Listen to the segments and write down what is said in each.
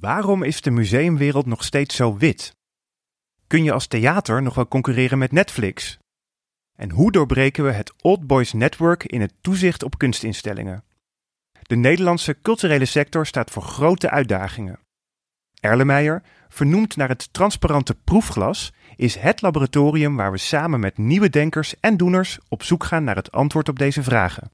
Waarom is de museumwereld nog steeds zo wit? Kun je als theater nog wel concurreren met Netflix? En hoe doorbreken we het Old Boys Network in het toezicht op kunstinstellingen? De Nederlandse culturele sector staat voor grote uitdagingen. Erlenmeyer, vernoemd naar het transparante proefglas, is het laboratorium waar we samen met nieuwe denkers en doeners op zoek gaan naar het antwoord op deze vragen.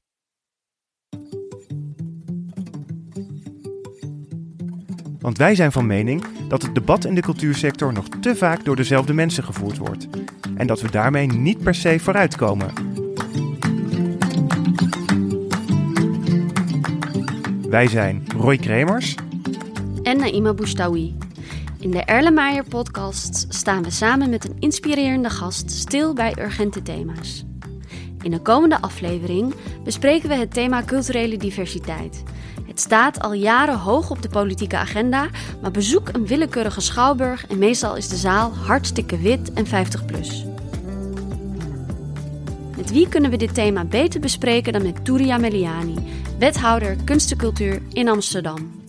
Want wij zijn van mening dat het debat in de cultuursector nog te vaak door dezelfde mensen gevoerd wordt. En dat we daarmee niet per se vooruitkomen. Wij zijn Roy Kremers en Naima Boustawi. In de Erlenmeyer podcast staan we samen met een inspirerende gast stil bij urgente thema's. In de komende aflevering bespreken we het thema culturele diversiteit. Het staat al jaren hoog op de politieke agenda, maar bezoek een willekeurige schouwburg en meestal is de zaal hartstikke wit en 50 plus. Met wie kunnen we dit thema beter bespreken dan met Touria Meliani, wethouder kunst en cultuur in Amsterdam.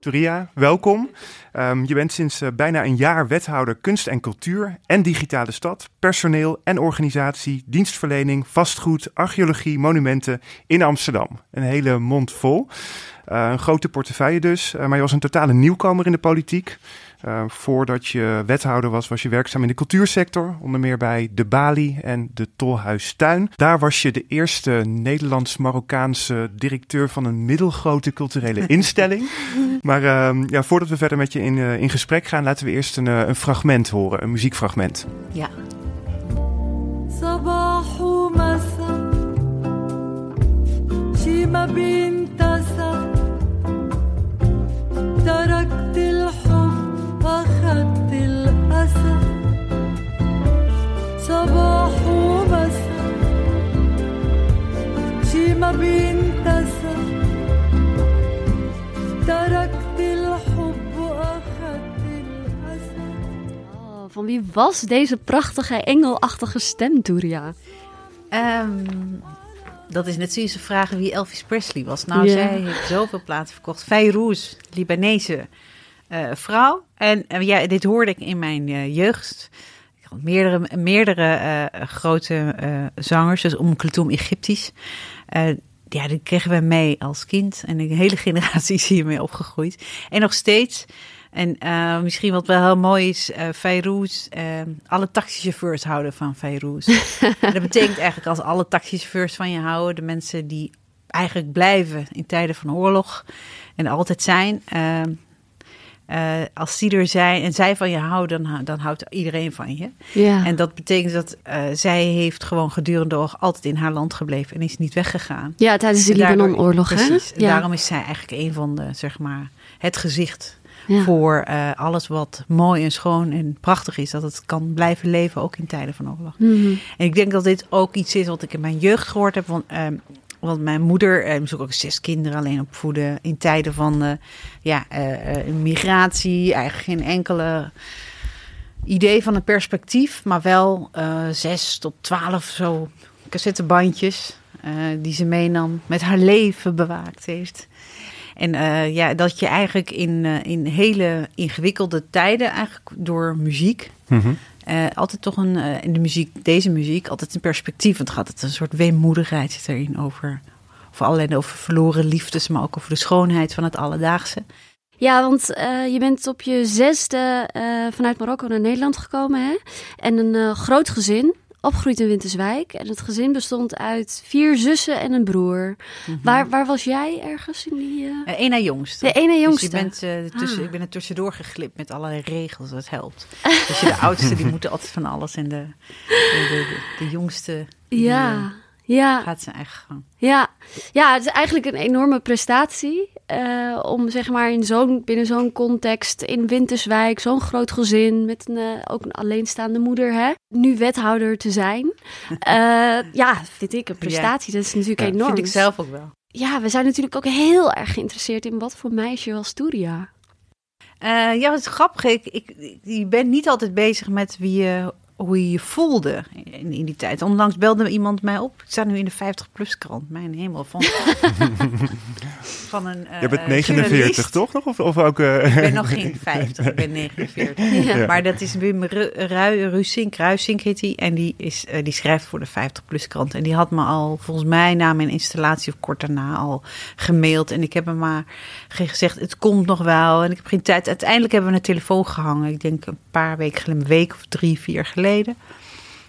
Touria, welkom. Um, je bent sinds uh, bijna een jaar wethouder kunst en cultuur en digitale stad, personeel en organisatie, dienstverlening, vastgoed, archeologie, monumenten in Amsterdam. Een hele mond vol. Uh, een grote portefeuille dus, uh, maar je was een totale nieuwkomer in de politiek. Uh, voordat je wethouder was, was je werkzaam in de cultuursector, onder meer bij de Bali en de Tolhuistuin. Daar was je de eerste Nederlands-Marokkaanse directeur van een middelgrote culturele instelling. maar uh, ja, voordat we verder met je in, uh, in gesprek gaan, laten we eerst een, een fragment horen, een muziekfragment. Ja. تركت الأسى صباح ومساء شي ما بينتسى تركت الحب أخذت الأسى Oh, van wie was deze prachtige engelachtige stem, Touria? Um, dat is net zoals ze vragen wie Elvis Presley was. Nou, yeah. zij heeft zoveel platen verkocht. Feyrouz, Libanese uh, vrouw. En uh, ja, dit hoorde ik in mijn uh, jeugd. Ik had meerdere, meerdere grote zangers, dus Om Egyptisch. ja, die kregen we mee als kind. En een hele generatie is hiermee opgegroeid. En nog steeds... En misschien wat wel heel mooi is, uh, Feyrouz, uh, alle taxichauffeurs houden van Feyrouz. dat betekent eigenlijk als alle taxichauffeurs van je houden, de mensen die eigenlijk blijven in tijden van oorlog en altijd zijn. Als die er zijn en zij van je houden, dan, dan houdt iedereen van je. Ja. En dat betekent dat zij heeft gewoon gedurende de oorlog altijd in haar land gebleven en is niet weggegaan. Ja, tijdens de Libanon-oorlog, hè? Precies. Ja. Daarom is zij eigenlijk een van de, zeg maar, het gezicht ja. voor uh, alles wat mooi en schoon en prachtig is. Dat het kan blijven leven, ook in tijden van oorlog. Mm -hmm. En ik denk dat dit ook iets is wat ik in mijn jeugd gehoord heb. Want, uh, want mijn moeder uh, moest ook zes kinderen alleen opvoeden in tijden van uh, ja, migratie. Eigenlijk geen enkele idee van een perspectief, maar wel zes tot twaalf zo cassettebandjes die ze meenam, met haar leven bewaakt heeft. En ja, dat je eigenlijk in, in hele ingewikkelde tijden, eigenlijk door muziek, -hmm. Uh, altijd toch een, in de muziek, deze muziek, altijd een perspectief. Want het gaat het een soort weemoedigheid zit erin over, over allerlei, over verloren liefdes, maar ook over de schoonheid van het alledaagse. Ja, want uh, je bent op je zesde vanuit Marokko naar Nederland gekomen, hè? En een groot gezin opgegroeid in Winterswijk. En het gezin bestond uit vier zussen en een broer. -hmm. waar, waar was jij ergens in die... Uh... Uh, Eén na jongste. De ene jongste. Dus je bent, uh, tussen, ah. Ik ben er tussendoor geglipt met allerlei regels. Dat helpt. dus je de oudste, die moeten altijd van alles. En de, de, de, de jongste... Ja. Ja. Gaat zijn eigen gang. Ja. ja, het is eigenlijk een enorme prestatie. Uh, om zeg maar in zo'n, binnen zo'n context in Winterswijk, zo'n groot gezin met een, uh, ook een alleenstaande moeder, hè, nu wethouder te zijn. Uh, ja, vind ik een prestatie. Ja. Dat is natuurlijk ja, enorm. vind ik zelf ook wel. Ja, we zijn natuurlijk ook heel erg geïnteresseerd in wat voor meisje was Touria. ja, het is grappig. Ik, ik, ik ben niet altijd bezig met wie je hoe je je voelde in, in die tijd. Onlangs belde iemand mij op. Ik sta nu in de 50-plus krant. Mijn hemel. Van, van een eh, Je bent 49, journalist. toch nog? Of, of ook... eh, Ik ben nog geen 50, ik ben 49. Ja. Maar dat is Wim Ru- Ru- Rusink, Ruisink heet hij. En die, is, eh, die schrijft voor de 50PLUS krant. En die had me al, volgens mij na mijn installatie of kort daarna al gemaild. En ik heb hem maar ge- gezegd, het komt nog wel. En ik heb geen tijd. Uiteindelijk hebben we een telefoon gehangen. Ik denk een paar weken geleden, een week of drie, vier geleden.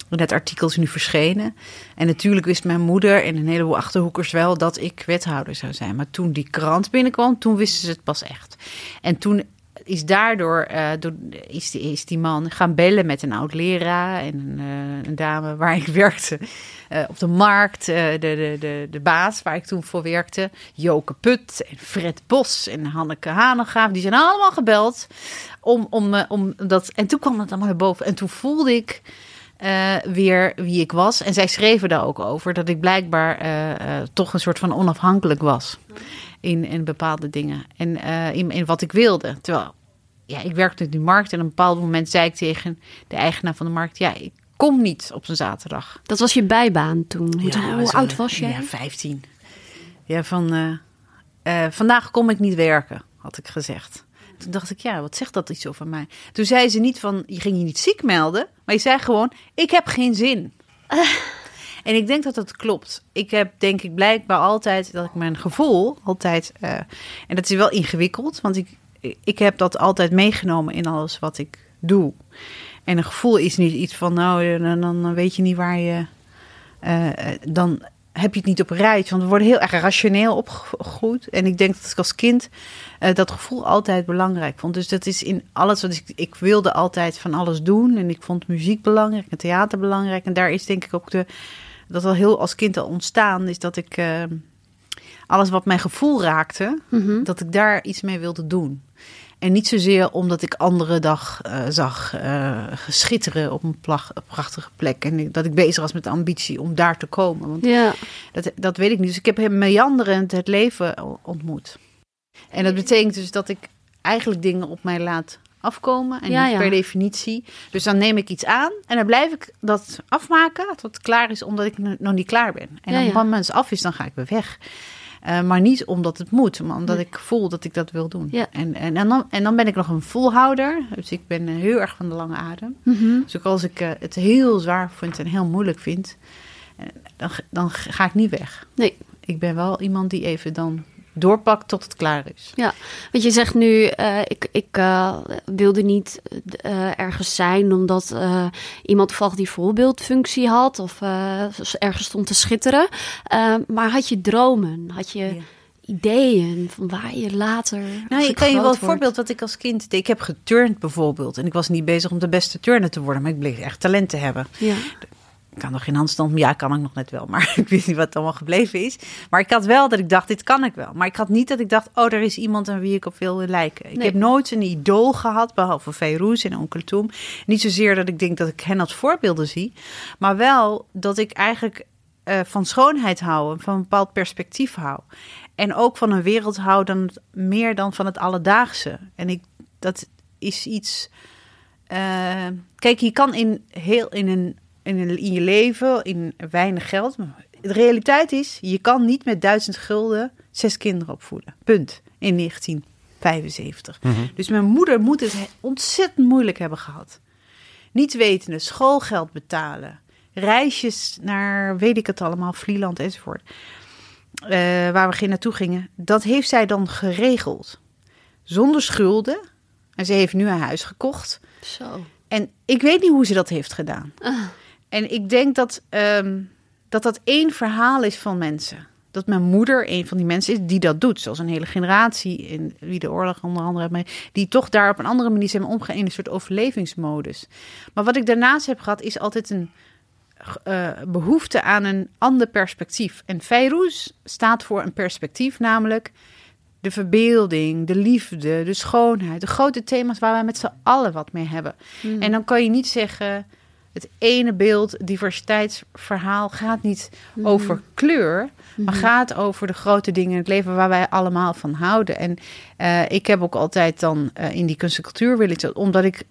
En dat artikel is nu verschenen. En natuurlijk wist mijn moeder en een heleboel achterhoekers wel dat ik wethouder zou zijn. Maar toen die krant binnenkwam, toen wisten ze het pas echt. En toen is daardoor eh, door, is, die, is die man gaan bellen met een oud leraar en een, eh, een dame waar ik werkte eh, op de markt. de, de, de, de baas waar ik toen voor werkte, Joke Put en Fred Bos en Hanneke Hanegaaf. Die zijn allemaal gebeld om, om, om dat. En toen kwam het allemaal naar boven. En toen voelde ik weer wie ik was. En zij schreven daar ook over dat ik blijkbaar toch een soort van onafhankelijk was in, in bepaalde dingen. En in, in wat ik wilde. Terwijl, ja, ik werkte in die markt en op een bepaald moment zei ik tegen de eigenaar van de markt: Ja, ik kom niet op een zaterdag. Dat was je bijbaan toen. Hoe, Ja, hoe zo- oud was jij? Ja, 15. Ja, van eh, eh, vandaag kom ik niet werken, had ik gezegd. Toen dacht ik, ja, wat zegt dat iets over mij? Toen zei ze niet van, je ging je niet ziek melden, maar je zei gewoon, ik heb geen zin. En ik denk dat dat klopt. Ik heb denk ik blijkbaar altijd dat ik mijn gevoel altijd, eh, en dat is wel ingewikkeld, want ik, ik heb dat altijd meegenomen in alles wat ik doe. En een gevoel is niet iets van, nou, dan, dan weet je niet waar je, eh, eh, dan heb je het niet op rijtje. Want we worden heel erg rationeel opgegroeid. En ik denk dat ik als kind eh, dat gevoel altijd belangrijk vond. Dus dat is in alles wat ik, ik wilde altijd van alles doen. En ik vond muziek belangrijk en theater belangrijk. En daar is denk ik ook de, dat al heel als kind al ontstaan, is dat ik eh, alles wat mijn gevoel raakte, Mhm. dat ik daar iets mee wilde doen. En niet zozeer omdat ik andere dag eh, zag eh, schitteren op een plag- prachtige plek. En dat ik bezig was met de ambitie om daar te komen. Want Ja. dat, dat weet ik niet. Dus ik heb hem meanderend het leven ontmoet. En dat betekent dus dat ik eigenlijk dingen op mij laat afkomen. En Ja, niet ja. per definitie. Dus dan neem ik iets aan en dan blijf ik dat afmaken tot het klaar is, omdat ik nog niet klaar ben. En Ja, dan ja. van mensen af is, dan ga ik weer weg. Eh, maar niet omdat het moet, maar omdat Nee. ik voel dat ik dat wil doen. Ja. En, en, en, dan, en dan ben ik nog een volhouder. Dus ik ben eh, heel erg van de lange adem. Mhm. Dus ook als ik eh, het heel zwaar vind en heel moeilijk vind, dan, dan ga ik niet weg. Nee. Ik ben wel iemand die even dan doorpakt tot het klaar is. Want je zegt nu, eh, ik, ik eh, wilde niet eh, ergens zijn omdat eh, iemand toevallig die voorbeeldfunctie had of eh, ergens stond te schitteren. Eh, maar had je dromen? Had je ideeën van waar je later. Nou, ik kan je wel een voorbeeld wat ik als kind deed. Ik heb geturnd bijvoorbeeld. En ik was niet bezig om de beste turner te worden, maar ik bleek echt talent te hebben. Ja. Ik kan nog geen handstand, ja, kan ik nog net wel. Maar ik weet niet wat allemaal gebleven is. Maar ik had wel dat ik dacht, dit kan ik wel. Maar ik had niet dat ik dacht, oh, er is iemand aan wie ik op wil lijken. Ik Nee. heb nooit een idool gehad, behalve Feyrouz en Onkel Toem. Niet zozeer dat ik denk dat ik hen als voorbeelden zie. Maar wel dat ik eigenlijk eh, van schoonheid hou, van een bepaald perspectief hou. En ook van een wereld hou dan meer dan van het alledaagse. En ik, dat is iets. eh, kijk, je kan in, heel, in, een, in, in je leven, in weinig geld. De realiteit is, je kan niet met duizend gulden zes kinderen opvoeden. Punt. In 1975. Dus mijn moeder moet het he- ontzettend moeilijk hebben gehad. Niet wetende, schoolgeld betalen. Reisjes naar, weet ik het allemaal, Vlieland enzovoort. eh, waar we geen naartoe gingen. Dat heeft zij dan geregeld. Zonder schulden. En ze heeft nu een huis gekocht. Zo. En ik weet niet hoe ze dat heeft gedaan. Ah. En ik denk dat, ehm, dat dat één verhaal is van mensen. Dat mijn moeder een van die mensen is die dat doet. Zoals een hele generatie, in wie de oorlog onder andere heeft die toch daar op een andere manier zijn omgegaan in een soort overlevingsmodus. Maar wat ik daarnaast heb gehad, is altijd een eh, behoefte aan een ander perspectief. En Feyrouz staat voor een perspectief, namelijk de verbeelding, de liefde, de schoonheid, de grote thema's waar wij met z'n allen wat mee hebben. Hmm. En dan kan je niet zeggen, het ene beeld, diversiteitsverhaal gaat niet Hmm. over kleur, maar gaat over de grote dingen in het leven waar wij allemaal van houden. En eh, ik heb ook altijd dan eh, in die kunst en cultuur willen, omdat ik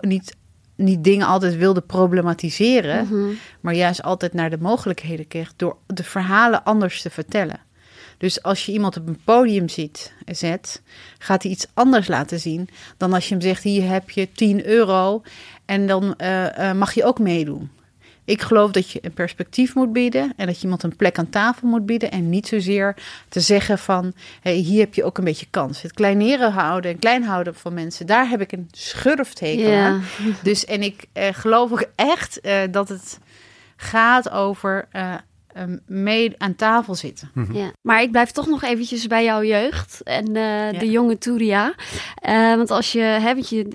niet niet dingen altijd wilde problematiseren, Mhm. maar juist altijd naar de mogelijkheden kreeg door de verhalen anders te vertellen. Dus als je iemand op een podium ziet, zet, gaat hij iets anders laten zien dan als je hem zegt: hier heb je 10 euro en dan eh, eh, mag je ook meedoen. Ik geloof dat je een perspectief moet bieden en dat je iemand een plek aan tafel moet bieden en niet zozeer te zeggen van hey, hier heb je ook een beetje kans. Het kleineren houden en klein houden van mensen, daar heb ik een schurfthekel Ja. aan. Dus en ik eh, geloof ook echt eh, dat het gaat over eh, eh, mee aan tafel zitten. Ja. Maar ik blijf toch nog eventjes bij jouw jeugd en eh, de jonge Turia. Eh, want als je, hè, want je,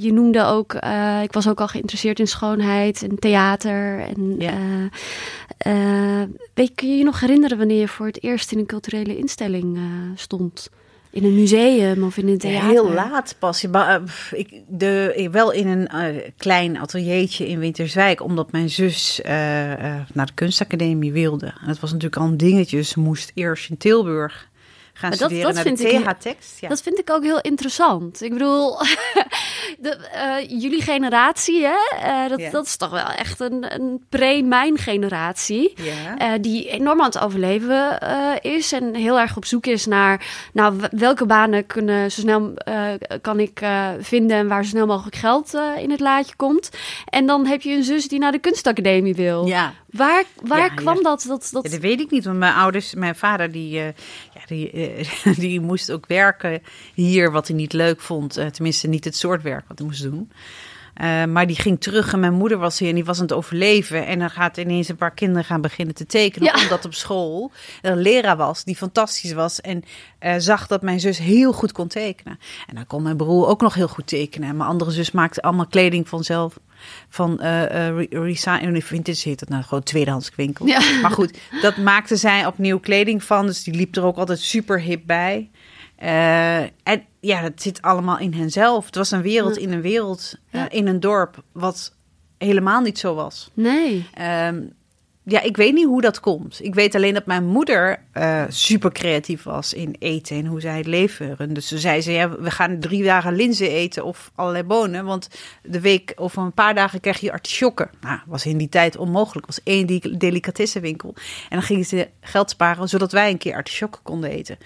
je noemde ook, eh, ik was ook al geïnteresseerd in schoonheid en theater. En, Ja. eh, eh, weet, kun je je nog herinneren wanneer je voor het eerst in een culturele instelling eh, stond? In een museum of in een theater? Heel laat pas. Eh, Ik, de, wel in een eh, klein ateliertje in Winterswijk, omdat mijn zus eh, naar de kunstacademie wilde. En dat was natuurlijk al een dingetje. Ze moest eerst in Tilburg gaan Maar dat- studeren dat naar vind de ik- TH-tekst. Ja. Dat vind ik ook heel interessant. Ik bedoel, de, eh, jullie generatie, hè? eh, dat, dat is toch wel echt een, een pre-mijn generatie. Eh, die enorm aan het overleven is en heel erg op zoek is naar nou, welke banen kunnen zo snel kan ik vinden en waar zo snel mogelijk geld in het laadje komt. En dan heb je een zus die naar de kunstacademie wil. ja. Waar, waar Ja, kwam ja. dat? dat, dat... Ja, dat weet ik niet, want mijn ouders, mijn vader, die, eh, ja, die, eh, die moest ook werken hier, wat hij niet leuk vond. Eh, tenminste, niet het soort werk wat hij moest doen. Eh, maar die ging terug en mijn moeder was hier en die was aan het overleven. En dan gaat ineens een paar kinderen gaan beginnen te tekenen. Ja. Omdat op school er een leraar was die fantastisch was. En eh, zag dat mijn zus heel goed kon tekenen. En dan kon mijn broer ook nog heel goed tekenen. En mijn andere zus maakte allemaal kleding vanzelf. Van re- recy- vintage heet dat nou gewoon tweedehands winkel. Ja. Maar goed, dat maakte zij opnieuw kleding van. Dus die liep er ook altijd super hip bij. Eh, en ja, dat zit allemaal in henzelf. Het was een wereld in een wereld, eh, in een dorp, wat helemaal niet zo was. Nee. Ehm, ja, ik weet niet hoe dat komt. Ik weet alleen dat mijn moeder eh, super creatief was in eten en hoe zij het leven runde. Dus ze zei ze, ja, we gaan drie dagen linzen eten of allerlei bonen. Want de week of een paar dagen krijg je artisjokken. Nou, was in die tijd onmogelijk. Het was één die delicatessenwinkel. En dan gingen ze geld sparen, zodat wij een keer artisjokken konden eten.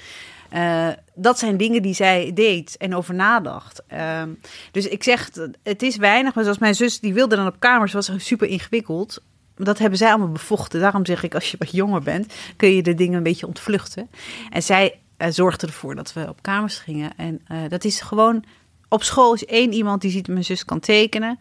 Eh, dat zijn dingen die zij deed en over nadacht. Ehm, dus ik zeg, het is weinig. Maar zoals mijn zus, die wilde dan op kamers, was super ingewikkeld. Dat hebben zij allemaal bevochten. Daarom zeg ik, als je wat jonger bent, kun je de dingen een beetje ontvluchten. En zij eh, zorgde ervoor dat we op kamers gingen. En eh, dat is gewoon, op school is één iemand die ziet mijn zus kan tekenen.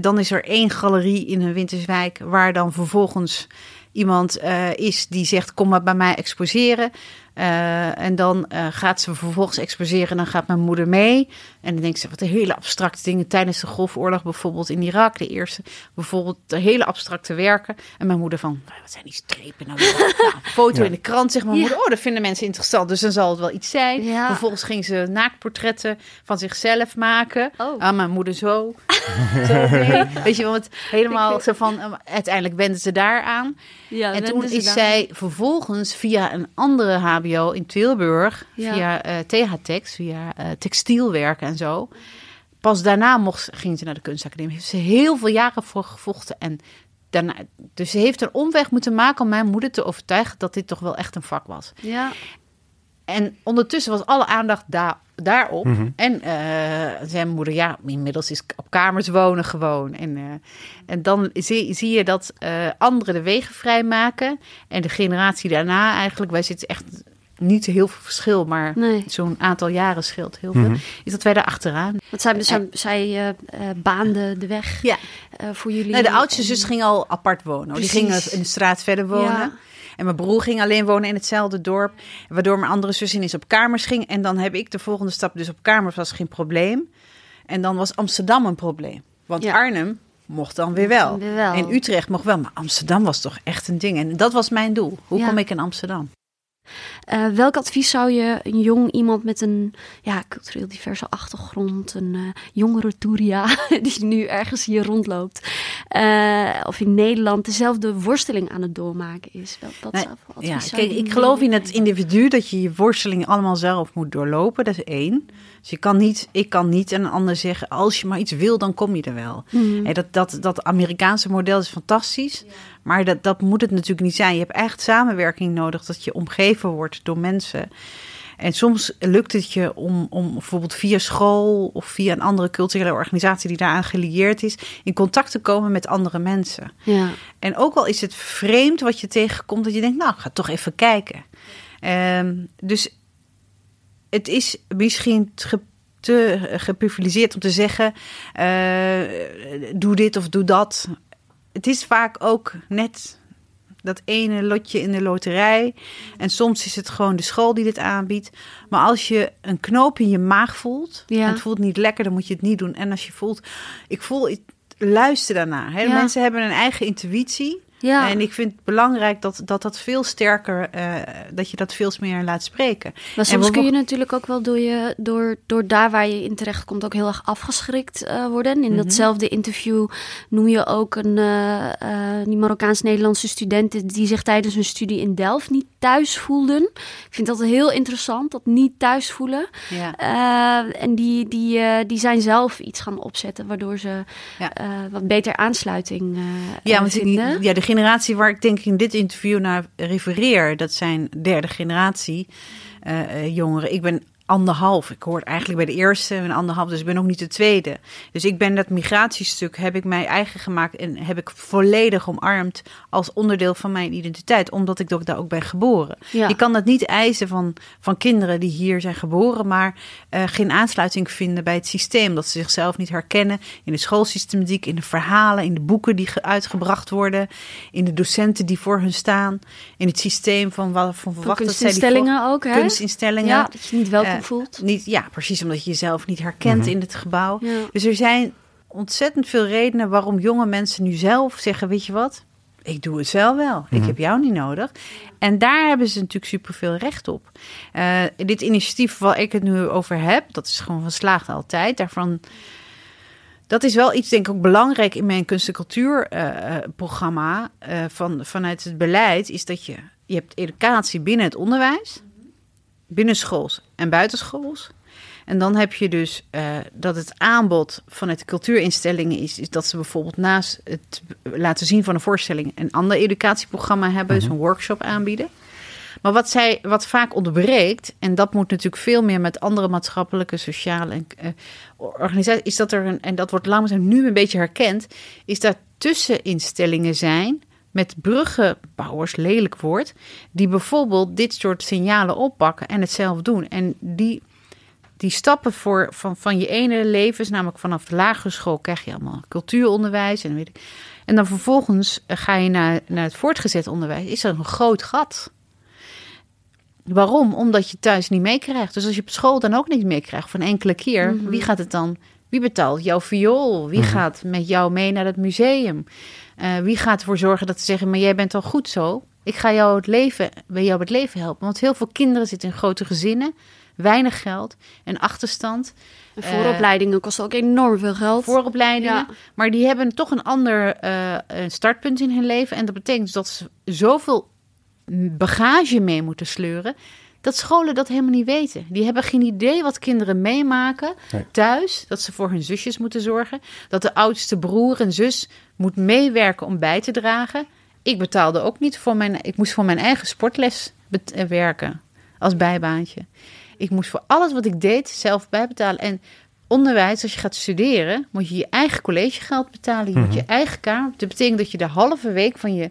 Dan is er één galerie in een Winterswijk waar dan vervolgens iemand is die zegt: Kom maar bij mij exposeren. Eh, en dan eh, gaat ze vervolgens exposeren en dan gaat mijn moeder mee. En dan denkt ze, wat een hele abstracte dingen. Tijdens de Golfoorlog bijvoorbeeld in Irak, de eerste. Bijvoorbeeld de hele abstracte werken. En mijn moeder van, wat zijn die strepen nou weer? nou, foto Ja. in de krant, zegt mijn Ja. moeder. Oh, dat vinden mensen interessant, dus dan zal het wel iets zijn. Ja. Vervolgens ging ze naaktportretten van zichzelf maken. Oh. Ah, mijn moeder zo. zo nee. Weet je wel, het helemaal zo van... eh, uiteindelijk wenden ze daar aan. Ja, En toen is zij vervolgens via een andere HBO in Tilburg, Ja. via eh TH-Tex, via eh, textielwerken en zo. Pas daarna mocht, ging ze naar de kunstacademie. Heeft ze heel veel jaren voor gevochten. En daarna, dus ze heeft een omweg moeten maken om mijn moeder te overtuigen dat dit toch wel echt een vak was. Ja. En ondertussen was alle aandacht daar, daarop. Mhm. En eh, zei mijn moeder, ja, inmiddels is op kamers wonen gewoon. En, eh, en dan zie, zie je dat eh, anderen de wegen vrijmaken. En de generatie daarna eigenlijk, wij zitten echt niet heel veel verschil, maar Nee. zo'n aantal jaren scheelt heel veel. Mhm. Is dat wij daar achteraan. Want zij, zij, zij eh, eh, baande de weg Ja. eh, voor jullie. Nee, de oudste En- zus ging al apart wonen. Die ging in de straat verder wonen. Ja. En mijn broer ging alleen wonen in hetzelfde dorp. Waardoor mijn andere zus ineens op kamers ging. En dan heb ik de volgende stap. Dus op kamers was geen probleem. En dan was Amsterdam een probleem. Want Ja. Arnhem mocht dan weer wel. dan weer wel. En Utrecht mocht wel. Maar Amsterdam was toch echt een ding. En dat was mijn doel. Hoe Ja. kom ik in Amsterdam? Eh, welk advies zou je een jong iemand met een ja, cultureel diverse achtergrond, een eh, jongere Turia, die nu ergens hier rondloopt, eh, of in Nederland dezelfde worsteling aan het doormaken is? Wat, wat Nee, zou, advies Ja, zou kijk, ik geloof in het individu dat je je worsteling allemaal zelf moet doorlopen. Dat is één. Dus je kan niet, ik kan niet een ander zeggen, als je maar iets wil, dan kom je er wel. Mhm. Dat, dat, dat Amerikaanse model is fantastisch, maar dat, dat moet het natuurlijk niet zijn. Je hebt echt samenwerking nodig, dat je omgeven wordt door mensen. En soms lukt het je om, om bijvoorbeeld via school of via een andere culturele organisatie die daaraan gelieerd is, in contact te komen met andere mensen. Ja. En ook al is het vreemd wat je tegenkomt, dat je denkt, nou, ik ga toch even kijken. Ehm, dus het is misschien ge- te geprivilegeerd om te zeggen, eh, doe dit of doe dat. Het is vaak ook net dat ene lotje in de loterij. En soms is het gewoon de school die dit aanbiedt. Maar als je een knoop in je maag voelt, Ja. en het voelt niet lekker, dan moet je het niet doen. En als je voelt, ik voel, luister daarna. Hè? Ja. Mensen hebben een eigen intuïtie. Ja. En ik vind het belangrijk dat dat, dat veel sterker, eh, dat je dat veel meer laat spreken. Maar En soms kun je natuurlijk ook wel door, je, door, door daar waar je in terecht komt ook heel erg afgeschrikt eh, worden. En in Mhm. datzelfde interview noem je ook een eh, die Marokkaans-Nederlandse studenten die zich tijdens hun studie in Delft niet thuis voelden. Ik vind dat heel interessant, dat niet thuis voelen. Ja. En die, die, die zijn zelf iets gaan opzetten, waardoor ze Ja. wat beter aansluiting Ja, want die, ja, de generatie waar ik denk in dit interview naar refereer, dat zijn derde generatie eh, eh, jongeren. Ik ben anderhalf. Ik hoor eigenlijk bij de eerste en anderhalf, dus ik ben ook niet de tweede. Dus ik ben dat migratiestuk heb ik mij eigen gemaakt en heb ik volledig omarmd als onderdeel van mijn identiteit, omdat ik daar ook ben geboren. Ja. Je kan dat niet eisen van, van kinderen die hier zijn geboren, maar eh, geen aansluiting vinden bij het systeem. Dat ze zichzelf niet herkennen in de schoolsystematiek, in de verhalen, in de boeken die ge- uitgebracht worden, in de docenten die voor hun staan, in het systeem van wat van verwacht dat zij die voor- kunstinstellingen ook, hè? kunstinstellingen. Ja, dat je niet welkom Voelt. Niet, ja, precies omdat je jezelf niet herkent in het gebouw. Ja. Dus er zijn ontzettend veel redenen waarom jonge mensen nu zelf zeggen: Weet je wat? Ik doe het zelf wel. Ik heb jou niet nodig. En daar hebben ze natuurlijk superveel recht op. Eh, dit initiatief waar ik het nu over heb, dat is gewoon van slaagd altijd. Daarvan, dat is wel iets, denk ik, ook belangrijk in mijn kunst- en cultuurprogramma. eh, van, vanuit het beleid, is dat je, je hebt educatie binnen het onderwijs, binnenschools en buitenschools. En dan heb je dus eh, dat het aanbod vanuit de cultuurinstellingen is, is dat ze bijvoorbeeld naast het laten zien van een voorstelling een ander educatieprogramma hebben, dus een workshop aanbieden. Maar wat, zij, wat vaak ontbreekt, en dat moet natuurlijk veel meer met andere maatschappelijke, sociale en, eh, organisaties, is dat er een, en dat wordt langzaam nu een beetje herkend, is dat tusseninstellingen zijn met bruggenbouwers, lelijk woord, die bijvoorbeeld dit soort signalen oppakken en het zelf doen. En die, die stappen voor, van, van je ene levens, namelijk vanaf de lagere school, krijg je allemaal cultuuronderwijs en weet ik. En dan vervolgens ga je naar, naar het voortgezet onderwijs, is er een groot gat. Waarom? Omdat je thuis niet meekrijgt. Dus als je op school dan ook niet meekrijgt van enkele keer, wie gaat het dan? Wie betaalt jouw viool? Wie gaat met jou mee naar het museum? Eh, wie gaat ervoor zorgen dat ze zeggen, maar jij bent al goed zo. Ik ga jou het leven, bij jou het leven helpen. Want heel veel kinderen zitten in grote gezinnen, weinig geld en achterstand. En vooropleidingen kosten ook enorm veel geld. Vooropleidingen. Ja. Maar die hebben toch een ander eh, een startpunt in hun leven. En dat betekent dus dat ze zoveel bagage mee moeten sleuren. Dat scholen dat helemaal niet weten. Die hebben geen idee wat kinderen meemaken Nee. thuis. Dat ze voor hun zusjes moeten zorgen. Dat de oudste broer en zus moet meewerken om bij te dragen. Ik betaalde ook niet voor mijn... Ik moest voor mijn eigen sportles eh, werken. Als bijbaantje. Ik moest voor alles wat ik deed zelf bijbetalen. En onderwijs, als je gaat studeren, moet je je eigen collegegeld betalen. Je moet je eigen kamer. Dat betekent dat je de halve week van je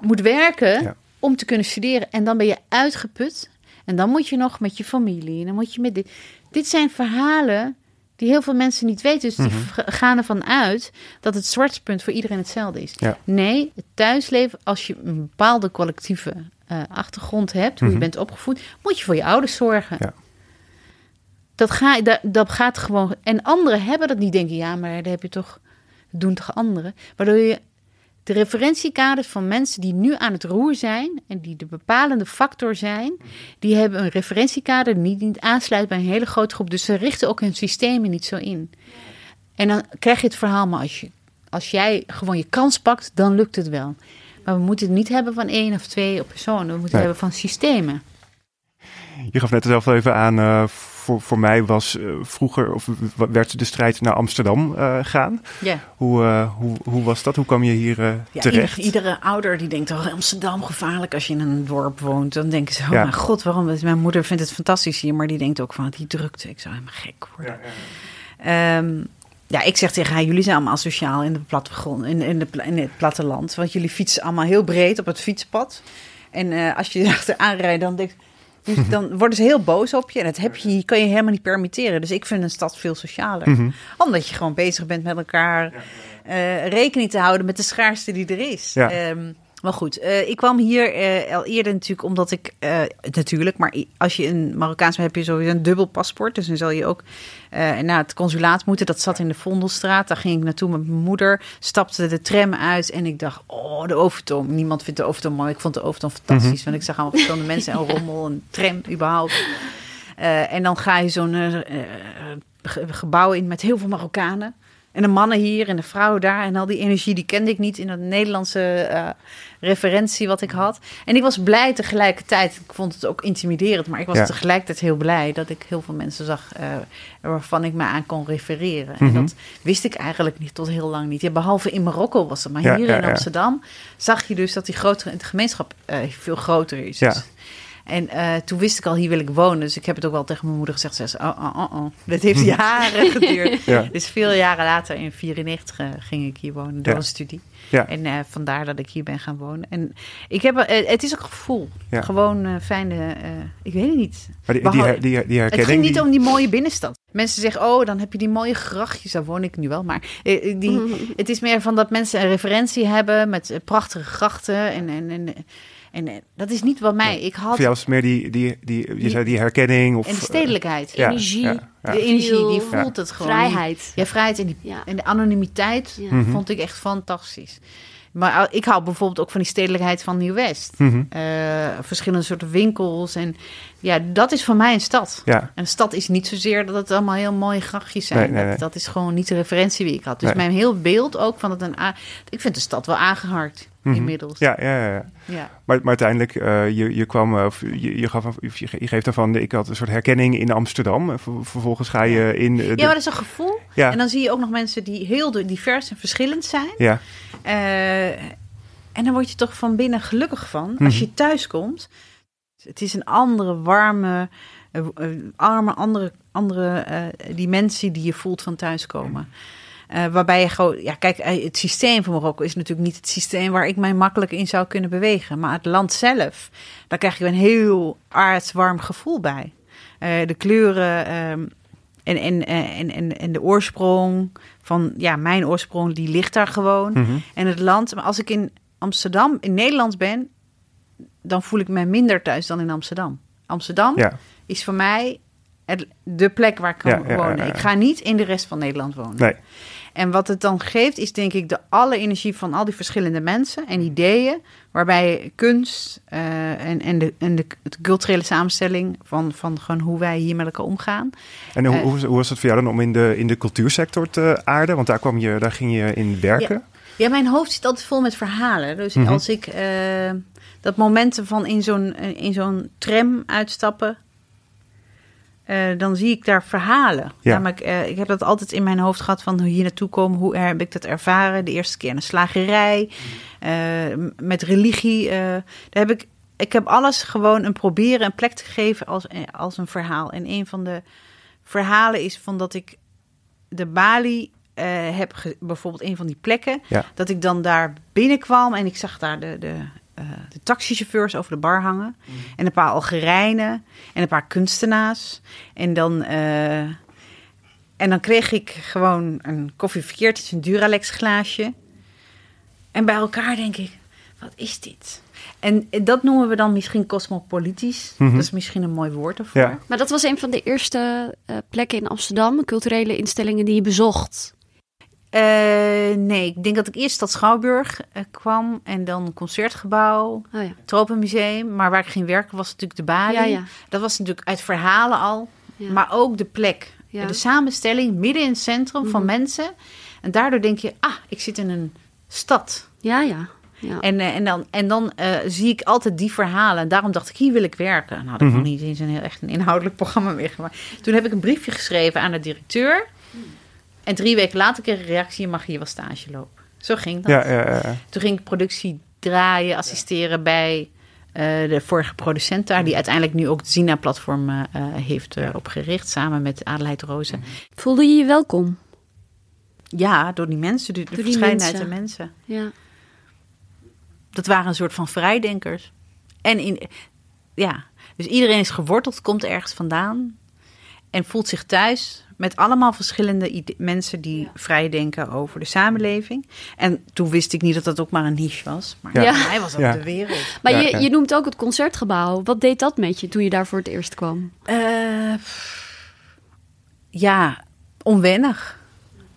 moet werken Ja. Om te kunnen studeren. En dan ben je uitgeput. En dan moet je nog met je familie. En dan moet je met dit. Dit zijn verhalen die heel veel mensen niet weten. Dus die v- gaan ervan uit dat het zwartpunt voor iedereen hetzelfde is. Ja. Nee, het thuisleven, als je een bepaalde collectieve eh, achtergrond hebt, hoe je bent opgevoed, moet je voor je ouders zorgen. Ja. Dat, ga, dat, dat gaat gewoon. En anderen hebben dat niet, denken, ja, maar dat heb je toch, doen toch anderen. Waardoor je de referentiekaders van mensen die nu aan het roer zijn en die de bepalende factor zijn, die hebben een referentiekader die niet, aansluit bij een hele grote groep. Dus ze richten ook hun systemen niet zo in. En dan krijg je het verhaal, maar als, je, als jij gewoon je kans pakt, dan lukt het wel. Maar we moeten het niet hebben van één of twee personen, we moeten Nee. het hebben van systemen. Je gaf net zelf even aan, eh, voor, voor mij was eh, vroeger, of werd de strijd naar Amsterdam eh, gaan. Ja. Hoe, eh, hoe, hoe was dat? Hoe kwam je hier Ja, terecht? ieder- iedere ouder die denkt, oh, Amsterdam gevaarlijk als je in een dorp woont. Dan denken ze, oh Ja. mijn god, waarom? Mijn moeder vindt het fantastisch hier, maar die denkt ook van, die drukte, ik zou helemaal gek worden. Ehm, ja, ik zeg tegen haar, jullie zijn allemaal asociaal in, de plattegrond, in, in, de, in het platteland. Want jullie fietsen allemaal heel breed op het fietspad. En als je achteraan rijdt, dan, denk, dus dan worden ze heel boos op je. En dat heb je, kan je helemaal niet permitteren. Dus ik vind een stad veel socialer. Mhm. Omdat je gewoon bezig bent met elkaar eh, rekening te houden met de schaarste die er is. Ja. Ehm, maar goed, eh, ik kwam hier eh, al eerder natuurlijk omdat ik, eh, natuurlijk, maar als je een Marokkaans bent, heb je sowieso een dubbel paspoort. Dus dan zal je ook naar het consulaat moeten. Dat zat in de Vondelstraat. Daar ging ik naartoe met mijn moeder. Stapte de tram uit en ik dacht, oh, de Overtoom. Niemand vindt de Overtoom mooi. Ik vond de Overtoom fantastisch. Want ik zag allemaal verschillende mensen en rommel en tram überhaupt. En dan ga je zo'n ge- gebouw in met heel veel Marokkanen. En de mannen hier en de vrouwen daar. En al die energie, die kende ik niet in dat Nederlandse eh, referentie wat ik had. En ik was blij tegelijkertijd. Ik vond het ook intimiderend. Maar ik was Ja. tegelijkertijd heel blij dat ik heel veel mensen zag... eh, waarvan ik me aan kon refereren. Mhm. En dat wist ik eigenlijk niet tot heel lang niet. Ja, behalve in Marokko was het. Maar Ja, hier ja, in. Amsterdam zag je dus dat die grotere, de gemeenschap eh, veel groter is. Ja. Dus- en eh, toen wist ik al, hier wil ik wonen. Dus ik heb het ook wel tegen mijn moeder gezegd. Ze zei, oh, oh, oh, oh. Dit heeft jaren geduurd. Ja. Dus veel jaren later, in 94, ging ik hier wonen door Ja. een studie. Ja. En eh, vandaar dat ik hier ben gaan wonen. En ik heb, eh, het is ook een gevoel. Gewoon eh, fijne, eh, ik weet het niet. Maar die, die, her- die, die Het herkenning... ging niet om die mooie binnenstad. Mensen zeggen, oh, dan heb je die mooie grachtjes. Daar woon ik nu wel. Maar eh, die, het is meer van dat mensen een referentie hebben met eh, prachtige grachten. En, en, en, en, eh, dat is niet wat mij... Ik had Voor jou is meer die, die, die, je Die- zei die herkenning of... en de stedelijkheid. Ja, energie. ja, ja. De energie, die voelt het gewoon. Vrijheid. Ja, vrijheid en, die, Ja. en de anonimiteit Ja. Mhm. vond ik echt fantastisch. Maar uh, ik hou bijvoorbeeld ook van die stedelijkheid van Nieuw-West. Mhm. Eh, verschillende soorten winkels. En ja, dat is voor mij een stad. Ja, En een stad is niet zozeer dat het allemaal heel mooie grachtjes zijn. Nee, nee, nee. Dat, dat is gewoon niet de referentie die ik had. Dus Nee. mijn heel beeld ook van het een... Ik vind de stad wel aangeharkt Mhm. inmiddels. ja, ja, ja. ja. Maar, maar uiteindelijk, eh, je, je kwam, eh, of je, je, gaf, je, ge- je geeft daarvan, ik had een soort herkenning in Amsterdam. En ver- vervolgens ga je in... eh, de- ja, maar dat is een gevoel. ja, En dan zie je ook nog mensen die heel divers en verschillend zijn. ja, Eh, en dan word je toch van binnen gelukkig van als Mhm. je thuis komt. Het is een andere, warme, eh, eh, arme, andere, andere eh, dimensie die je voelt van thuiskomen. Eh, waarbij je gewoon, ja, kijk, eh, het systeem van Marokko is natuurlijk niet het systeem waar ik mij makkelijk in zou kunnen bewegen. Maar het land zelf, daar krijg je een heel aardswarm gevoel bij. Eh, de kleuren ehm, en, en, eh, en, en, en de oorsprong van, ja, mijn oorsprong, die ligt daar gewoon mhm. en het land. Maar als ik in Amsterdam, in Nederland ben, dan voel ik me minder thuis dan in Amsterdam. Amsterdam ja, is voor mij het, de plek waar ik kan Ja, wonen. ja. Ik ga niet in de rest van Nederland wonen. nee, En wat het dan geeft, is denk ik de alle energie van al die verschillende mensen en ideeën, waarbij kunst eh, en, en, de, en de, de culturele samenstelling van, van gewoon hoe wij hier met elkaar omgaan. En hoe, Eh. hoe was het voor jou dan om in de, in de cultuursector te aarden? Want daar, kwam je, daar ging je in werken. Ja, mijn hoofd zit altijd vol met verhalen. Dus Mhm. als ik eh, dat momenten van in zo'n in zo'n tram uitstappen, eh, dan zie ik daar verhalen. Ja. Namelijk, eh, ik heb dat altijd in mijn hoofd gehad van hoe hier naartoe komen, hoe heb ik dat ervaren? De eerste keer in een slagerij, eh, met religie. daar heb ik, ik heb alles gewoon een proberen een plek te geven als, als een verhaal. En een van de verhalen is van dat ik de Bali heb, bijvoorbeeld een van die plekken, Ja. dat ik dan daar binnenkwam en ik zag daar de, de, eh, de taxichauffeurs over de bar hangen. En een paar Algerijnen en een paar kunstenaars. En dan, eh, en dan kreeg ik gewoon een koffie verkeerd, het is een Duralex glaasje. En bij elkaar denk ik, wat is dit? En dat noemen we dan misschien cosmopolitisch. Mhm. Dat is misschien een mooi woord ervoor. Ja. Maar dat was een van de eerste eh, plekken in Amsterdam, culturele instellingen die je bezocht. Eh, nee, ik denk dat ik eerst dat Schouwburg eh, kwam en dan concertgebouw, Oh ja. Tropenmuseum. Maar waar ik ging werken was natuurlijk de Bali. Ja, ja. Dat was natuurlijk uit verhalen al, Ja. maar ook de plek. Ja. De samenstelling midden in het centrum van Mhm. mensen. En daardoor denk je, ah, ik zit in een stad. ja, ja. Ja. En, eh, en dan, en dan eh, zie ik altijd die verhalen. En daarom dacht ik, hier wil ik werken. Nou, dat Mhm. nog niet eens een heel echt een inhoudelijk programma meegemaakt. Toen heb ik een briefje geschreven aan de directeur. En drie weken later kreeg ik een reactie, je mag hier wel stage lopen. Zo ging dat. Ja, ja, ja. Toen ging ik productie draaien, assisteren bij eh, de vorige producent daar. Die uiteindelijk nu ook het Zina-platform eh, eh, heeft opgericht. Samen met Adelheid Rozen. Voelde je je welkom? Ja, door die mensen, de, de Door die verscheidenheid mensen. van mensen. Ja. Dat waren een soort van vrijdenkers. En in, ja, dus iedereen is geworteld, komt ergens vandaan. En voelt zich thuis met allemaal verschillende mensen die vrijdenken over de samenleving. En toen wist ik niet dat dat ook maar een niche was. Maar Ja. Ja. mij was dat Ja. de wereld. Maar Ja, je, ja. je noemt ook het concertgebouw. Wat deed dat met je toen je daar voor het eerst kwam? Eh, ja, onwennig.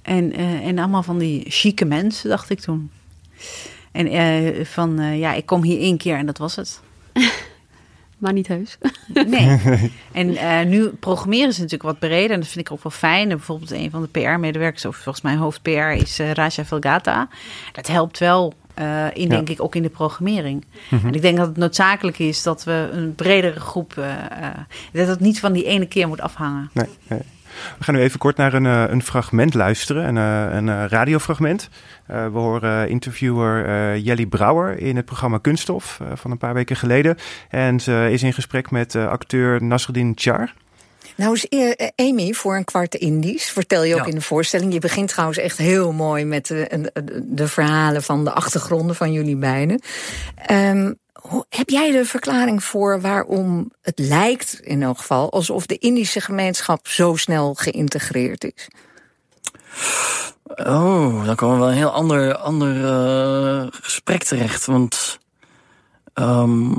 En, eh, en allemaal van die chique mensen, dacht ik toen. En eh, van, eh, ja, ik kom hier één keer en dat was het. Maar niet heus. Nee. En eh, nu programmeren ze natuurlijk wat breder. En dat vind ik ook wel fijn. En bijvoorbeeld een van de PR-medewerkers, of volgens mij hoofd PR, is eh, Raja Velgata. Dat helpt wel, eh, in, denk ik, ook in de programmering. En ik denk dat het noodzakelijk is dat we een bredere groep... dat het niet van die ene keer moet afhangen. Nee, nee. We gaan nu even kort naar een, eh, een fragment luisteren, een, eh, een eh, radiofragment. We horen interviewer eh, Jelly Brouwer in het programma Kunststof van een paar weken geleden. En ze is in gesprek met acteur Nasreddin Char. Nou is Amy voor een kwart Indisch, vertel je ook Ja. in de voorstelling. Je begint trouwens echt heel mooi met de, de, de verhalen van de achtergronden van jullie beiden. Hoe- heb jij de verklaring voor waarom het lijkt, in elk geval, alsof de Indische gemeenschap zo snel geïntegreerd is? Oh, dan komen we wel een heel ander, ander eh, gesprek terecht. Want. ehm,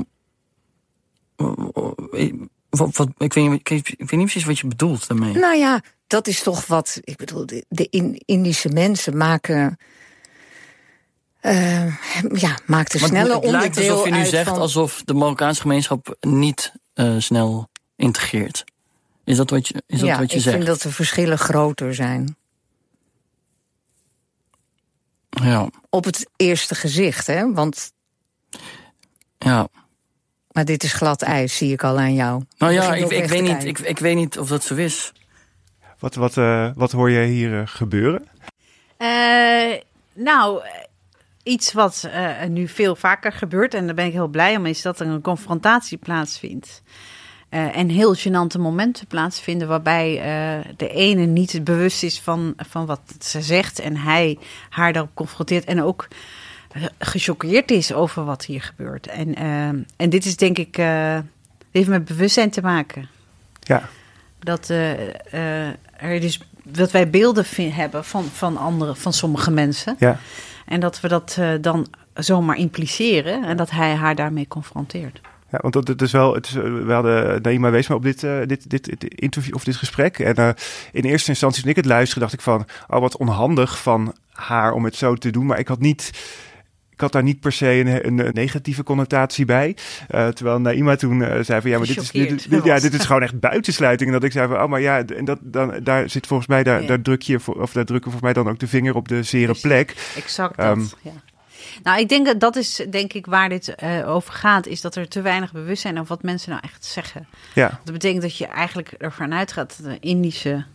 wat, wat, ik, weet, niet- ik, weet, ik weet niet precies wat je bedoelt daarmee. Nou ja, dat is toch wat. Ik bedoel, de, de In- Indische mensen maken. Eh ja, maakt een Want snelle het lijkt onderdeel alsof je nu uit zegt van, alsof de Marokkaanse gemeenschap niet eh, snel integreert. Is dat wat je, is dat ja, wat je ik zegt? vind dat de verschillen groter zijn. Ja, Op het eerste gezicht, hè? Want ja. maar dit is glad ijs, zie ik al aan jou. Nou ja, ik, ik, weet niet, ik, ik weet niet of dat zo is. Wat, wat, eh, wat hoor je hier gebeuren? Eh, nou, eh, iets wat eh, nu veel vaker gebeurt, en daar ben ik heel blij om, is dat er een confrontatie plaatsvindt. Eh, en heel gênante momenten plaatsvinden waarbij eh, de ene niet bewust is van, van wat ze zegt en hij haar daarop confronteert en ook gechoqueerd is over wat hier gebeurt. En, en dit is denk ik, heeft met bewustzijn te maken. Ja, Dat, er dus, dat wij beelden hebben van, van, andere, van sommige mensen. ja. En dat we dat eh, dan zomaar impliceren en dat hij haar daarmee confronteert. Ja, want dat, het is wel, het is, eh, we hadden Naima Weesma op dit, eh, dit, dit, interview of dit gesprek. En in eerste instantie toen ik het luisterde, dacht ik van, oh wat onhandig van haar om het zo te doen. Maar ik had niet, ik had daar niet per se een, een negatieve connotatie bij. Eh, terwijl Naima toen eh, zei van, ja, maar dit is, dit, Gechoqueerd dit- ja, dit is gewoon echt buitensluiting. En dat ik zei van, oh, maar ja, en dat, dan, daar zit volgens mij, daar, Ja. daar druk je, voor, of daar drukken volgens mij dan ook de vinger op de zere Precies. plek. Exact dat, Ehm. ja. Nou, ik denk dat dat is denk ik waar dit eh, over gaat, is dat er te weinig bewustzijn over wat mensen nou echt zeggen. Ja, Dat betekent dat je eigenlijk ervan uitgaat dat de Indische,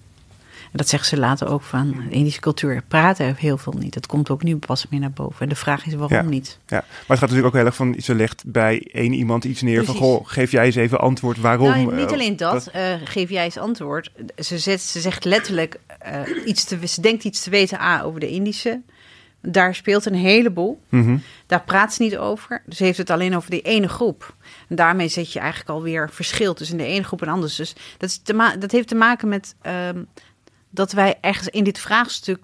en dat zeggen ze later ook van, de Indische cultuur praten heel veel niet. Dat komt ook nu pas meer naar boven. En de vraag is waarom Ja. niet? ja, maar het gaat natuurlijk ook heel erg van, ze legt bij één iemand iets neer van, goh, geef jij eens even antwoord waarom. Nou, niet eh, alleen dat, eh, geef jij eens antwoord. Ze, zet, ze zegt letterlijk eh, iets te, ze denkt iets te weten A over de Indische. Daar speelt een heleboel. mhm. Daar praat ze niet over. Ze heeft het alleen over die ene groep. En daarmee zet je eigenlijk alweer verschil tussen de ene groep en anders. Dus dat, is te ma- dat heeft te maken met ehm, dat wij ergens in dit vraagstuk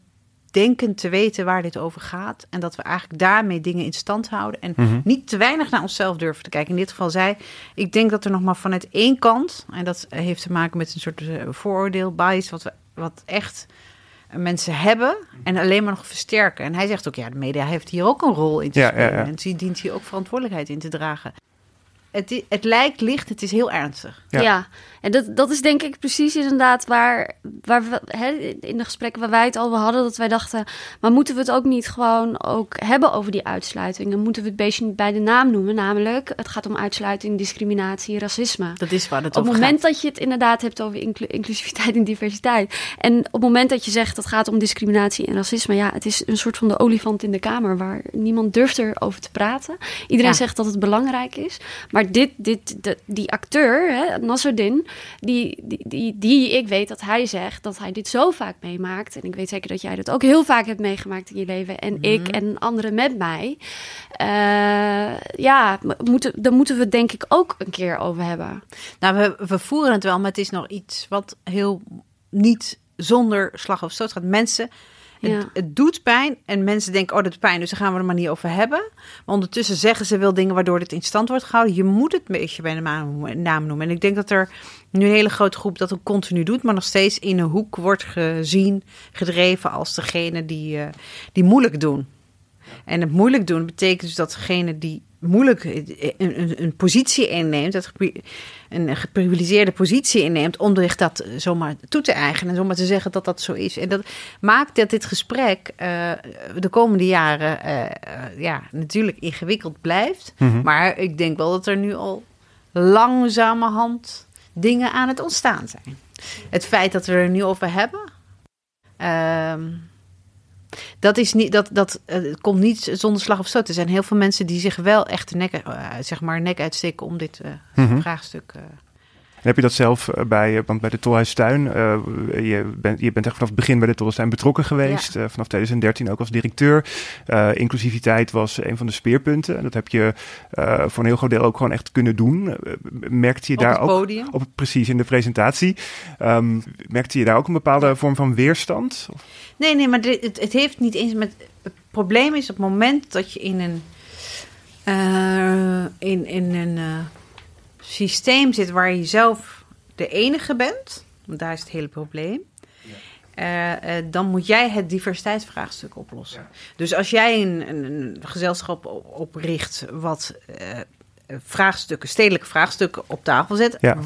denken te weten waar dit over gaat. En dat we eigenlijk daarmee dingen in stand houden. En Mhm. niet te weinig naar onszelf durven te kijken. In dit geval zij, ik denk dat er nog maar vanuit één kant... en dat heeft te maken met een soort eh, vooroordeel, bias... wat, we, wat echt mensen hebben en alleen maar nog versterken. En hij zegt ook, ja, de media heeft hier ook een rol in te Ja, spelen. ja, ja. En die dient hier ook verantwoordelijkheid in te dragen. het, het lijkt licht, het is heel ernstig. Ja. En dat, dat is denk ik precies inderdaad waar, waar we hè, in de gesprekken waar wij het over hadden, dat wij dachten, maar moeten we het ook niet gewoon ook hebben over die uitsluiting? En moeten we het beestje niet bij de naam noemen? Namelijk, het gaat om uitsluiting, discriminatie, racisme. Dat is waar het op het moment gaat. dat je het inderdaad hebt over inclu- inclusiviteit en diversiteit. En op het moment dat je zegt dat gaat om discriminatie en racisme, ja, het is een soort van de olifant in de kamer waar niemand durft erover te praten. Iedereen Ja. zegt dat het belangrijk is. Maar dit, dit, de- die acteur, hè, Nasruddin, die, die, die, die, ik weet dat hij zegt dat hij dit zo vaak meemaakt. En ik weet zeker dat jij dat ook heel vaak hebt meegemaakt in je leven. En ik en anderen met mij. Eh, ja, moeten, daar moeten we het denk ik ook een keer over hebben. Nou, we, we voeren het wel, maar het is nog iets wat heel niet zonder slag of stoot gaat. Mensen, het, Ja. het doet pijn en mensen denken, oh, dat doet pijn, dus daar gaan we er maar niet over hebben. Maar ondertussen zeggen ze wel dingen waardoor dit in stand wordt gehouden. Je moet het beetje bij de naam, naam noemen. En ik denk dat er nu een hele grote groep dat ook continu doet, maar nog steeds in een hoek wordt gezien, gedreven als degene die, eh, die moeilijk doen. En het moeilijk doen betekent dus dat degene die moeilijk een, een, een positie inneemt, dat een geprivilegeerde positie inneemt, om zich dat zomaar toe te eigenen en zomaar te zeggen dat dat zo is. En dat maakt dat dit gesprek eh, de komende jaren eh, eh, ja, natuurlijk ingewikkeld blijft. Mhm. Maar ik denk wel dat er nu al langzamerhand dingen aan het ontstaan zijn. Het feit dat we er nu over hebben. ehm, dat is niet, dat, dat eh, komt niet zonder slag of stoot. Er zijn heel veel mensen die zich wel echt de nek, eh, zeg maar, nek uitsteken om dit eh, Mhm. vraagstuk. Heb je dat zelf eh, bij, eh, want bij de Tolhuistuin, eh, je, bent, je bent echt vanaf het begin bij de Tolhuistuin betrokken geweest. vanaf 2013 ook als directeur. Inclusiviteit was een van de speerpunten. En dat heb je voor een heel groot deel ook gewoon echt kunnen doen. Merkte je op daar het ook... podium. Op, precies, in de presentatie. Ehm, merkte je daar ook een bepaalde vorm van weerstand? Of- Nee, nee, maar dit, het, het heeft niet eens met. Het probleem is op het moment dat je in een. in, in een systeem zit waar je zelf de enige bent. Want daar is het hele probleem. eh, eh, dan moet jij het diversiteitsvraagstuk oplossen. Dus als jij een, een, een gezelschap op- opricht wat eh, vraagstukken, stedelijke vraagstukken op tafel zet, Ja.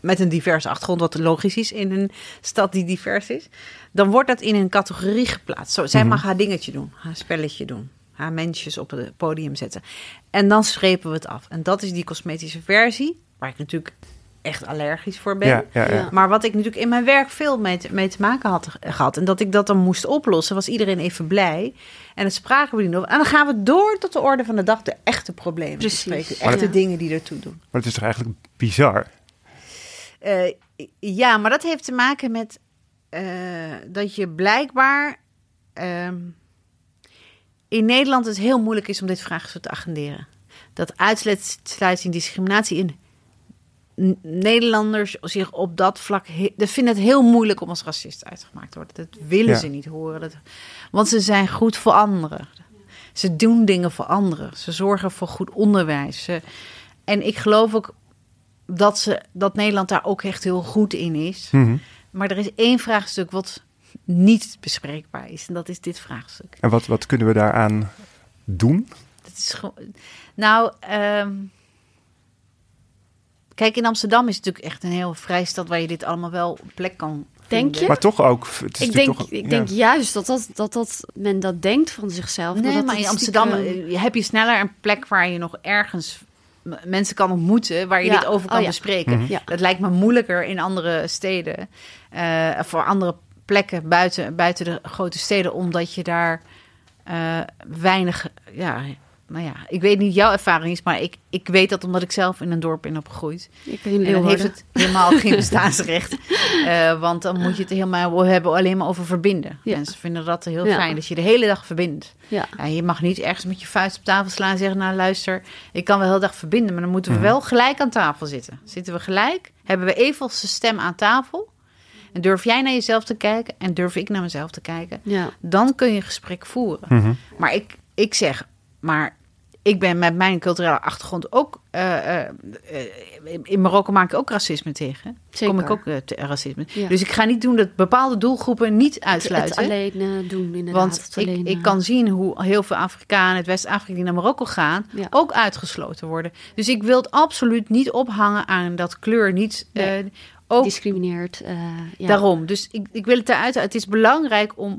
met een diverse achtergrond, wat logisch is in een stad die divers is, dan wordt dat in een categorie geplaatst. Zo, zij Mhm. mag haar dingetje doen, haar spelletje doen, haar mensjes op het podium zetten. En dan strepen we het af. En dat is die cosmetische versie, waar ik natuurlijk echt allergisch voor ben. Ja, ja, ja. Ja. Maar wat ik natuurlijk in mijn werk veel mee te, mee te maken had gehad. En dat ik dat dan moest oplossen, was iedereen even blij. En het spraken we niet over. En dan gaan we door tot de orde van de dag de echte problemen Precies. bespreken. De echte dingen die ertoe doen. Maar het is toch eigenlijk bizar? Eh, ja, maar dat heeft te maken met eh, dat je blijkbaar ehm, in Nederland het heel moeilijk is om dit vraagstuk te agenderen. Dat uitsluiting, discriminatie in Nederlanders zich op dat vlak dat vinden het heel moeilijk om als racist uitgemaakt te worden. Dat willen Ja. ze niet horen. Dat, want ze zijn goed voor anderen. Ze doen dingen voor anderen. Ze zorgen voor goed onderwijs. Ze- en ik geloof ook dat, ze, dat Nederland daar ook echt heel goed in is. Mhm. Maar er is één vraagstuk wat niet bespreekbaar is. En dat is dit vraagstuk. En wat, wat kunnen we daaraan doen? Dat is gewoon. Nou, ehm, kijk, in Amsterdam is het natuurlijk echt een heel vrij stad waar je dit allemaal wel op plek kan. Denk je? Maar toch ook. Het is Ik denk, toch, ik ja. denk juist dat, dat, dat, dat men dat denkt van zichzelf. Nee, dat maar in Amsterdam stiekem- eh, heb je sneller een plek waar je nog ergens mensen kan ontmoeten waar je Ja, dit over kan oh ja. bespreken. Mhm. Ja. Dat lijkt me moeilijker in andere steden, eh, voor andere plekken buiten, buiten de grote steden, omdat je daar eh, weinig, ja, nou ja, ik weet niet jouw ervaring is, maar ik, ik weet dat omdat ik zelf in een dorp ben opgegroeid. Ik in En dan heeft het helemaal geen bestaansrecht. Eh, want dan moet je het helemaal hebben alleen maar over verbinden. Ja. Mensen vinden dat heel Ja. fijn, dat je de hele dag verbindt. Ja. Ja, je mag niet ergens met je vuist op tafel slaan en zeggen... nou luister, ik kan wel de hele dag verbinden... maar dan moeten we Mhm. wel gelijk aan tafel zitten. Zitten we gelijk? Hebben we evenals stem aan tafel? En durf jij naar jezelf te kijken en durf ik naar mezelf te kijken? Ja. Dan kun je een gesprek voeren. Mhm. Maar ik, ik zeg, maar ik ben met mijn culturele achtergrond ook. eh, eh, eh, in Marokko maak ik ook racisme tegen. Zeker. Kom ik ook te- racisme. Ja. Dus ik ga niet doen dat bepaalde doelgroepen niet Het uitsluiten. alleen doen, inderdaad. Want Het ik, alleen, ik kan zien hoe heel veel Afrikanen uit West-Afrika die naar Marokko gaan, Ja. ook uitgesloten worden. Dus ik wil het absoluut niet ophangen aan dat kleur niet. Nee. ook discrimineert. ja. daarom. Dus ik, ik wil het eruit. Het is belangrijk om.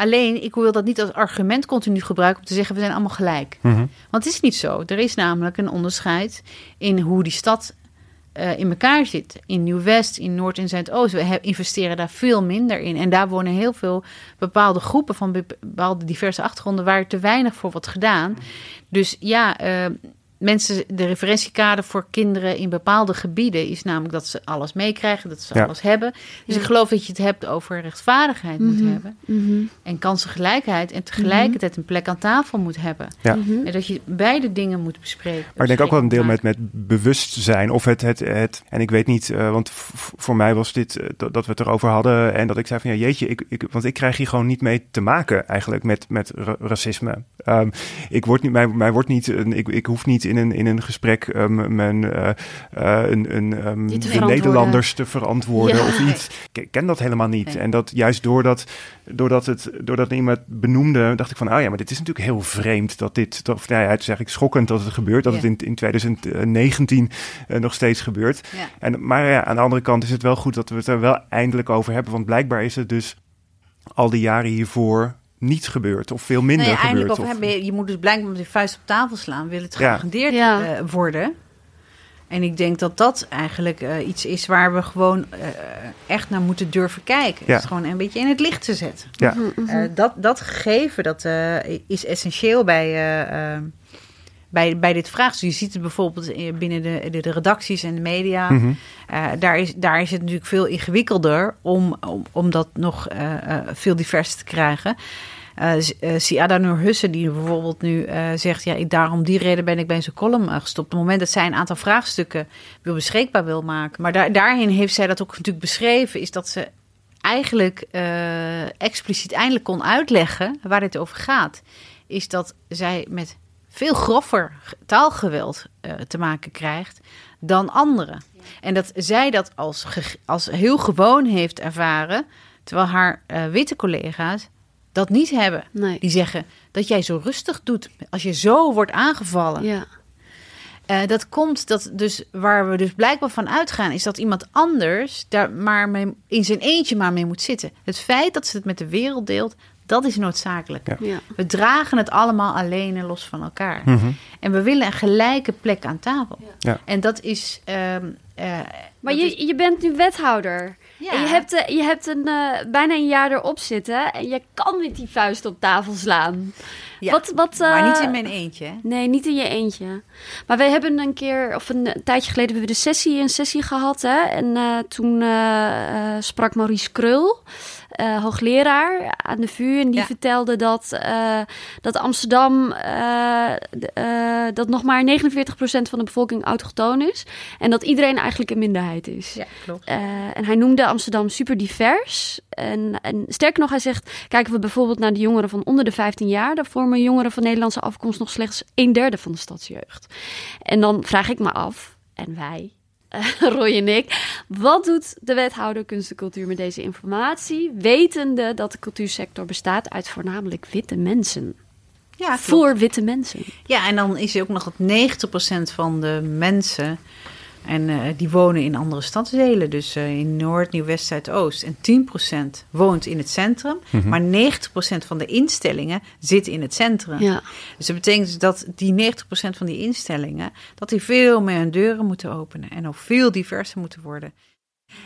Alleen, ik wil dat niet als argument continu gebruiken om te zeggen we zijn allemaal gelijk. Mhm. Want het is niet zo. Er is namelijk een onderscheid in hoe die stad eh, in elkaar zit. In Nieuw-West, in Noord- en Zuidoost. We investeren daar veel minder in. En daar wonen heel veel bepaalde groepen van be- bepaalde diverse achtergronden waar te weinig voor wordt gedaan. Dus ja, eh, mensen, de referentiekader voor kinderen in bepaalde gebieden is namelijk dat ze alles meekrijgen, dat ze Ja. alles hebben. Dus Ja. ik geloof dat je het hebt over rechtvaardigheid moet Mhm. hebben Mhm. en kansengelijkheid en tegelijkertijd een plek aan tafel moet hebben. Ja. Mhm. En dat je beide dingen moet bespreken. Maar ik denk ook wel een deel met, met bewustzijn. Of het, het, het. En ik weet niet, eh, want voor mij was dit eh, dat, dat we het erover hadden. En dat ik zei van ja, jeetje, ik, ik, want ik krijg hier gewoon niet mee te maken eigenlijk met, met ra- racisme. Ehm, ik word niet, mij, mij wordt niet, een, ik, ik hoef niet in een, in een gesprek ehm, mijn, eh, eh, een, een, ehm, de. Nederlanders te verantwoorden Ja. of iets. Ik ken dat helemaal niet. Nee. En dat juist doordat, doordat, het, doordat iemand benoemde, dacht ik van, oh ja, maar dit is natuurlijk heel vreemd dat dit, dat, of, nou ja, het is eigenlijk schokkend dat het gebeurt, dat Ja. het in, in 2019 eh, nog steeds gebeurt. Ja. En, maar ja, aan de andere kant is het wel goed dat we het er wel eindelijk over hebben, want blijkbaar is het dus al die jaren hiervoor niet gebeurd of veel minder Nee, of- hebben. Je- Je moet dus blijkbaar met je vuist op tafel slaan. Wil het geagendeerd Ja. eh, worden? En ik denk dat dat eigenlijk eh, iets is waar we gewoon eh, echt naar moeten durven kijken. Ja. Het is gewoon een beetje in het licht te zetten. Ja. Mhm, mhm. Eh, dat, dat gegeven dat, eh, is essentieel bij, bij, bij dit vraagstuk. Je ziet het bijvoorbeeld in- binnen de, de, de redacties en de media. Mhm. Eh, daar, is, daar is het natuurlijk veel ingewikkelder om, om, om dat nog eh, eh, veel diverser te krijgen. Eh, Siada Nur Hussen, die bijvoorbeeld nu zegt... ja, ik, daarom die reden ben ik bij zijn column gestopt. Op het moment dat zij een aantal vraagstukken wil beschikbaar wil maken... maar daar, daarin heeft zij dat ook natuurlijk beschreven... is dat ze eigenlijk expliciet eindelijk kon uitleggen waar dit over gaat. Is dat zij met veel groffer taalgeweld eh, te maken krijgt dan anderen. En dat zij dat als, als heel gewoon heeft ervaren... terwijl haar eh, witte collega's dat niet hebben. Nee. Die zeggen dat jij zo rustig doet als je zo wordt aangevallen. Ja. Eh, dat komt dat dus waar we dus blijkbaar van uitgaan, is dat iemand anders daar maar mee, in zijn eentje maar mee moet zitten. Het feit dat ze het met de wereld deelt, dat is noodzakelijk. Ja. Ja. We dragen het allemaal alleen en los van elkaar. Mhm. En we willen een gelijke plek aan tafel. Ja. En dat is. ehm, eh, Maar dat is- je, je bent nu wethouder. Ja. En je hebt, eh, je hebt een, eh, bijna een jaar erop zitten. En je kan met die vuist op tafel slaan. Ja, Wat, wat, maar niet in mijn eentje. hè? Nee, niet in je eentje. Maar wij hebben een keer, of een, tijdje geleden, hebben we de sessie, een sessie gehad. Hè? En eh, toen sprak Maurice Krul, eh, hoogleraar aan de VU. En die Ja. vertelde dat, eh, dat Amsterdam, eh, dat nog maar 49% van de bevolking autochtoon is. En dat iedereen eigenlijk een minderheid is. Ja, klopt. En hij noemde Amsterdam super divers. En, en sterker nog, hij zegt: kijken we bijvoorbeeld naar de jongeren van onder de 15 jaar, dan vormen jongeren van Nederlandse afkomst nog slechts een derde van de stadsjeugd. En dan vraag ik me af, en wij, Roy en ik, wat doet de wethouder kunst en cultuur met deze informatie, wetende dat de cultuursector bestaat uit voornamelijk witte mensen? Ja. Voor witte mensen. Ja, en dan is er ook nog dat 90% van de mensen. En eh, die wonen in andere stadsdelen. Dus eh, in Noord, Nieuw-West, Zuidoost. En 10% woont in het centrum. Maar 90% van de instellingen zit in het centrum. Ja. Dus dat betekent dus dat die 90% van die instellingen... dat die veel meer hun deuren moeten openen. En ook veel diverser moeten worden.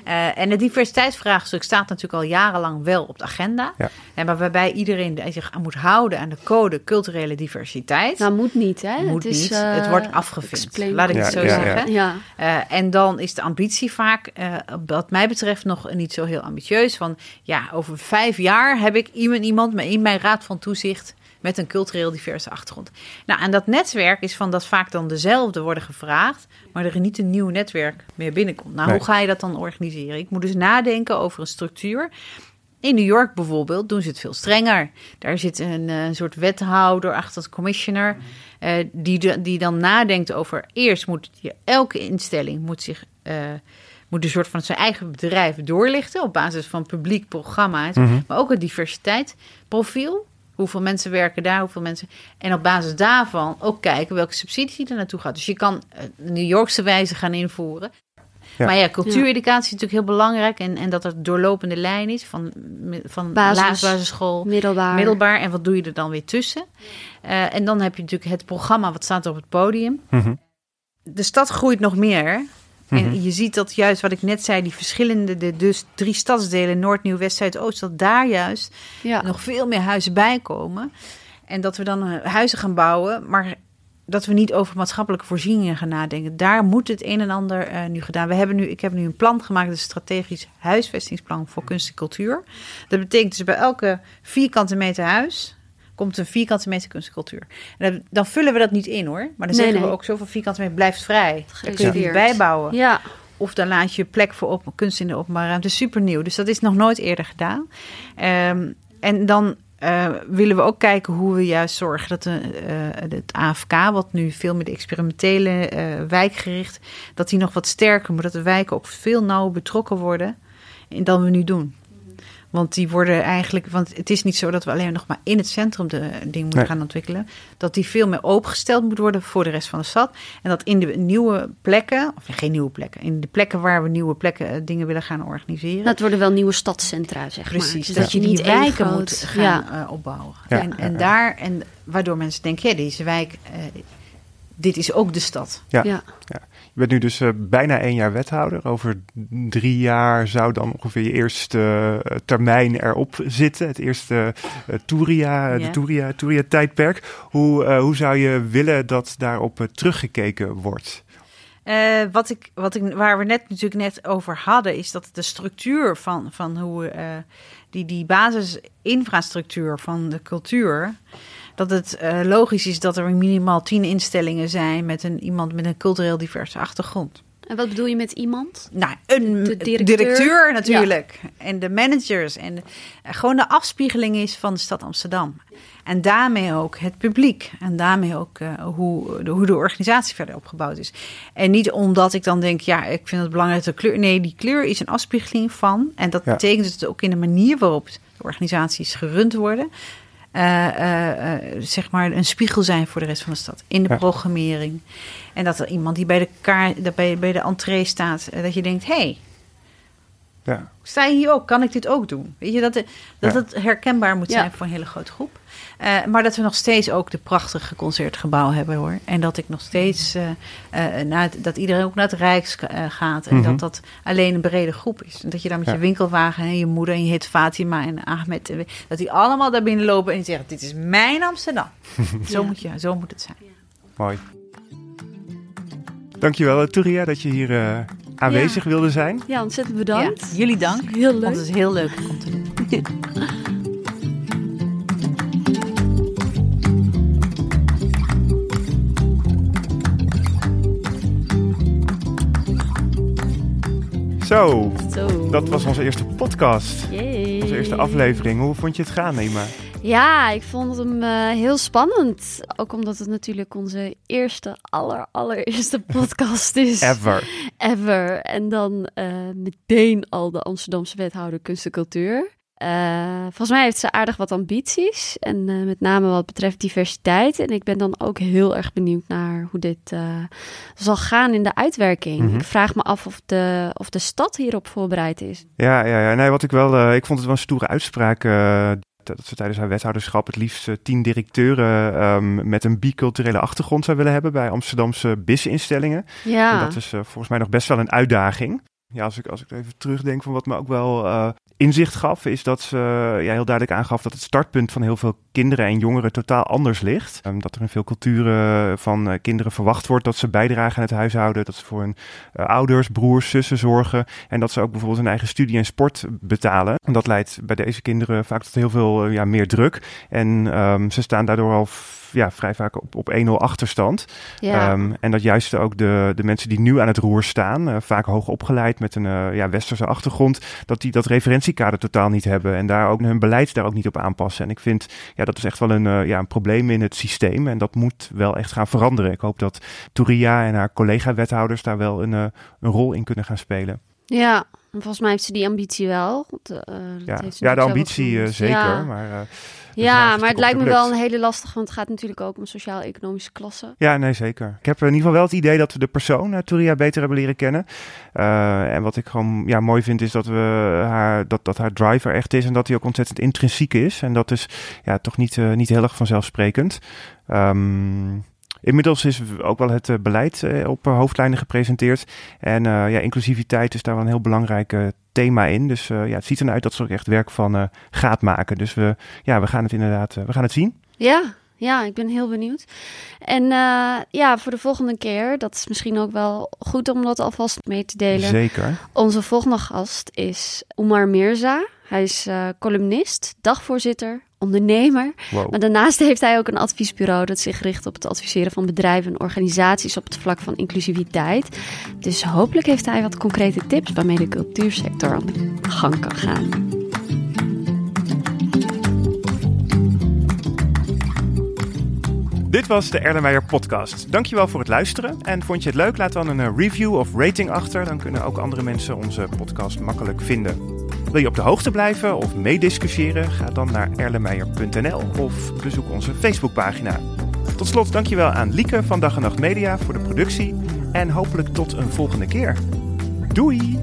Eh, en het diversiteitsvraagstuk staat natuurlijk al jarenlang wel op de agenda. Ja. En maar waarbij iedereen zich moet houden aan de code culturele diversiteit. Nou, moet niet, hè? Moet het is, niet. eh, het wordt afgevinkt. Laat ik Ja, het zo ja, zeggen. Ja. Eh, en dan is de ambitie vaak, eh, wat mij betreft, nog niet zo heel ambitieus. Van ja, over vijf jaar heb ik iemand, iemand in mijn raad van toezicht met een cultureel diverse achtergrond. Nou, en dat netwerk is van dat vaak dan dezelfde worden gevraagd, maar er niet een nieuw netwerk meer binnenkomt. Nou, Nee. hoe ga je dat dan organiseren? Ik moet dus nadenken over een structuur. In New York bijvoorbeeld doen ze het veel strenger. Daar zit een, eh, een soort wethouder achter het commissioner, eh, die, de- die dan nadenkt over eerst moet je, elke instelling moet zich eh, moet een soort van zijn eigen bedrijf doorlichten op basis van publiek programma's, maar ook het diversiteitsprofiel. Hoeveel mensen werken daar, hoeveel mensen. En op basis daarvan ook kijken welke subsidie er naartoe gaat. Dus je kan eh, de New Yorkse wijze gaan invoeren. Ja. Maar ja, cultuureducatie is natuurlijk heel belangrijk. En, en dat er doorlopende lijn is van, van Basis. laagbasisschool, Middelbaar. middelbaar. En wat doe je er dan weer tussen? Eh, en dan heb je natuurlijk het programma wat staat op het podium. Mhm. De stad groeit nog meer. Mhm. En je ziet dat juist wat ik net zei, die verschillende, de, dus drie stadsdelen, Noord, Nieuw, West, Zuid, Oost, dat daar juist Ja. nog veel meer huizen bij komen. En dat we dan eh, huizen gaan bouwen, maar dat we niet over maatschappelijke voorzieningen gaan nadenken. Daar moet het een en ander eh, nu gedaan. We hebben nu, ik heb nu een plan gemaakt, een strategisch huisvestingsplan voor kunst en cultuur. Dat betekent dus bij elke vierkante meter huis komt een vierkante meter kunst en dan, dan vullen we dat niet in hoor, maar dan Nee, zeggen nee. we ook zoveel vierkante meter blijft vrij. Dan kun je die bijbouwen. Ja, Of dan laat je plek voor op, kunst in de openbare ruimte. Super nieuw. Dus dat is nog nooit eerder gedaan. Ehm, en dan eh, willen we ook kijken hoe we juist zorgen dat de, eh, het AFK, wat nu veel meer de experimentele eh, wijkgericht, dat die nog wat sterker, maar dat de wijken ook veel nauwer betrokken worden dan we nu doen. Want die worden eigenlijk, want het is niet zo dat we alleen nog maar in het centrum de dingen moeten Nee. gaan ontwikkelen. Dat die veel meer opengesteld moet worden voor de rest van de stad. En dat in de nieuwe plekken, of geen nieuwe plekken, in de plekken waar we nieuwe plekken eh, dingen willen gaan organiseren. dat worden wel nieuwe stadscentra, zeg maar. Precies, Dus dat je die één wijken moet gaan Ja. eh, opbouwen. Ja, en, ja, en ja. daar, en waardoor mensen denken, ja, deze wijk, eh, dit is ook de stad. Ja. Ja. Je bent nu dus eh, bijna één jaar wethouder. Over drie jaar zou dan ongeveer je eerste eh, termijn erop zitten. Het eerste eh, Touria, Ja. de Touria, Touria-tijdperk. Hoe, eh, hoe zou je willen dat daarop teruggekeken wordt? Eh, wat ik, wat ik, waar we net natuurlijk net over hadden, is dat de structuur van, van hoe die, die basisinfrastructuur van de cultuur. Dat het eh, logisch is dat er minimaal tien instellingen zijn met een, iemand met een cultureel diverse achtergrond. En wat bedoel je met iemand? Nou, een De directeur, directeur, natuurlijk. En de managers. En de- eh, gewoon de afspiegeling is van de stad Amsterdam. En daarmee ook het publiek. En daarmee ook eh, hoe, de, hoe de organisatie verder opgebouwd is. En niet omdat ik dan denk, ja, ik vind het belangrijk dat de kleur. Nee, die kleur is een afspiegeling van. En dat Ja. betekent dus ook in de manier waarop de organisaties gerund worden. Eh, eh, eh, zeg maar een spiegel zijn voor de rest van de stad. In de Ja. programmering. En dat er iemand die bij de, kaart, dat bij, bij de entree staat, dat je denkt: hé, hey, Ja, sta je hier ook? Kan ik dit ook doen? Weet je, dat, dat Ja. het herkenbaar moet Ja. zijn voor een hele grote groep. Eh, maar dat we nog steeds ook de prachtige concertgebouw hebben hoor. En dat ik nog steeds eh, eh, naar het- dat iedereen ook naar het Rijks gaat. En Mhm. dat dat alleen een brede groep is. En dat je dan met Ja. je winkelwagen en je moeder en je heet Fatima en Ahmed. Dat die allemaal daar binnen lopen en zeggen: Dit is mijn Amsterdam. zo, Ja. moet je, zo moet het zijn. mooi. Dankjewel, Touria, dat je hier eh, aanwezig wilde zijn. Ja, ontzettend bedankt. Ja, jullie dank. Heel Want leuk. het is heel leuk om te doen. Zo, Zo. dat was onze eerste podcast. Yay. Onze eerste aflevering. Hoe vond je het gaan, Nima? Ja, ik vond hem eh, heel spannend. Ook omdat het natuurlijk onze eerste, aller, allereerste podcast is. Ever. Ever. En dan eh, meteen al de Amsterdamse wethouder kunst en cultuur. Eh, volgens mij heeft ze aardig wat ambities. En eh, met name wat betreft diversiteit. En ik ben dan ook heel erg benieuwd naar hoe dit eh, zal gaan in de uitwerking. Mhm. Ik vraag me af of de, of de stad hierop voorbereid is. Ja, ja, ja. Nee, wat ik wel. ik vond het wel een stoere uitspraak. dat ze tijdens haar wethouderschap het liefst tien directeuren ehm, met een biculturele achtergrond zou willen hebben bij Amsterdamse BIS-instellingen. En Ja, dat is volgens mij nog best wel een uitdaging. Ja, als ik, als ik even terugdenk van wat me ook wel eh, inzicht gaf, is dat ze ja, heel duidelijk aangaf dat het startpunt van heel veel kinderen en jongeren totaal anders ligt. Ehm, dat er in veel culturen van eh, kinderen verwacht wordt dat ze bijdragen aan het huishouden, dat ze voor hun eh, ouders, broers, zussen zorgen en dat ze ook bijvoorbeeld hun eigen studie en sport betalen. En dat leidt bij deze kinderen vaak tot heel veel ja, meer druk. En ehm, ze staan daardoor al ja, vrij vaak op, op 1-0 achterstand. Ja. Ehm, en dat juist ook de, de mensen die nu aan het roer staan, eh, vaak hoog opgeleid met een eh, ja, westerse achtergrond, dat die dat referentiekader totaal niet hebben en daar ook hun beleid daar ook niet op aanpassen. En ik vind, ja, dat is echt wel een, eh, ja, een probleem in het systeem en dat moet wel echt gaan veranderen. Ik hoop dat Touria en haar collega-wethouders daar wel een, een rol in kunnen gaan spelen. ja, volgens mij heeft ze die ambitie wel. Eh, Ja, heeft ze ja de ambitie eh, zeker, Ja. maar... eh, Ja, maar het lijkt me wel een hele lastig, want het gaat natuurlijk ook om sociaal-economische klassen. Ja, nee, zeker. Ik heb in ieder geval wel het idee dat we de persoon Touria beter hebben leren kennen. En wat ik gewoon ja, mooi vind is dat, we haar, dat, dat haar driver echt is en dat hij ook ontzettend intrinsiek is. En dat is ja, toch niet, niet heel erg vanzelfsprekend. Um, Inmiddels is ook wel het uh, beleid uh, op uh, hoofdlijnen gepresenteerd. En ja, inclusiviteit is daar wel een heel belangrijk thema in. Dus ja, het ziet eruit dat ze er echt werk van gaat maken. Dus we, ja, we gaan het inderdaad we gaan het zien. Ja, ja, ik ben heel benieuwd. En uh, ja, voor de volgende keer, dat is misschien ook wel goed om dat alvast mee te delen. Zeker. Onze volgende gast is Omar Mirza. Hij is uh, columnist, dagvoorzitter, ondernemer. Wow. Maar daarnaast heeft hij ook een adviesbureau dat zich richt op het adviseren van bedrijven en organisaties op het vlak van inclusiviteit. Dus hopelijk heeft hij wat concrete tips waarmee de cultuursector aan de gang kan gaan. Dit was de Erlenmeyer podcast. Dankjewel voor het luisteren. En vond je het leuk? Laat dan een eh, review of rating achter. Dan kunnen ook andere mensen onze podcast makkelijk vinden. Wil je op de hoogte blijven of meediscussiëren? Ga dan naar erlenmeyer.nl of bezoek onze Facebookpagina. Tot slot dankjewel aan Lieke van Dag en Nacht Media voor de productie. En hopelijk tot een volgende keer. Doei!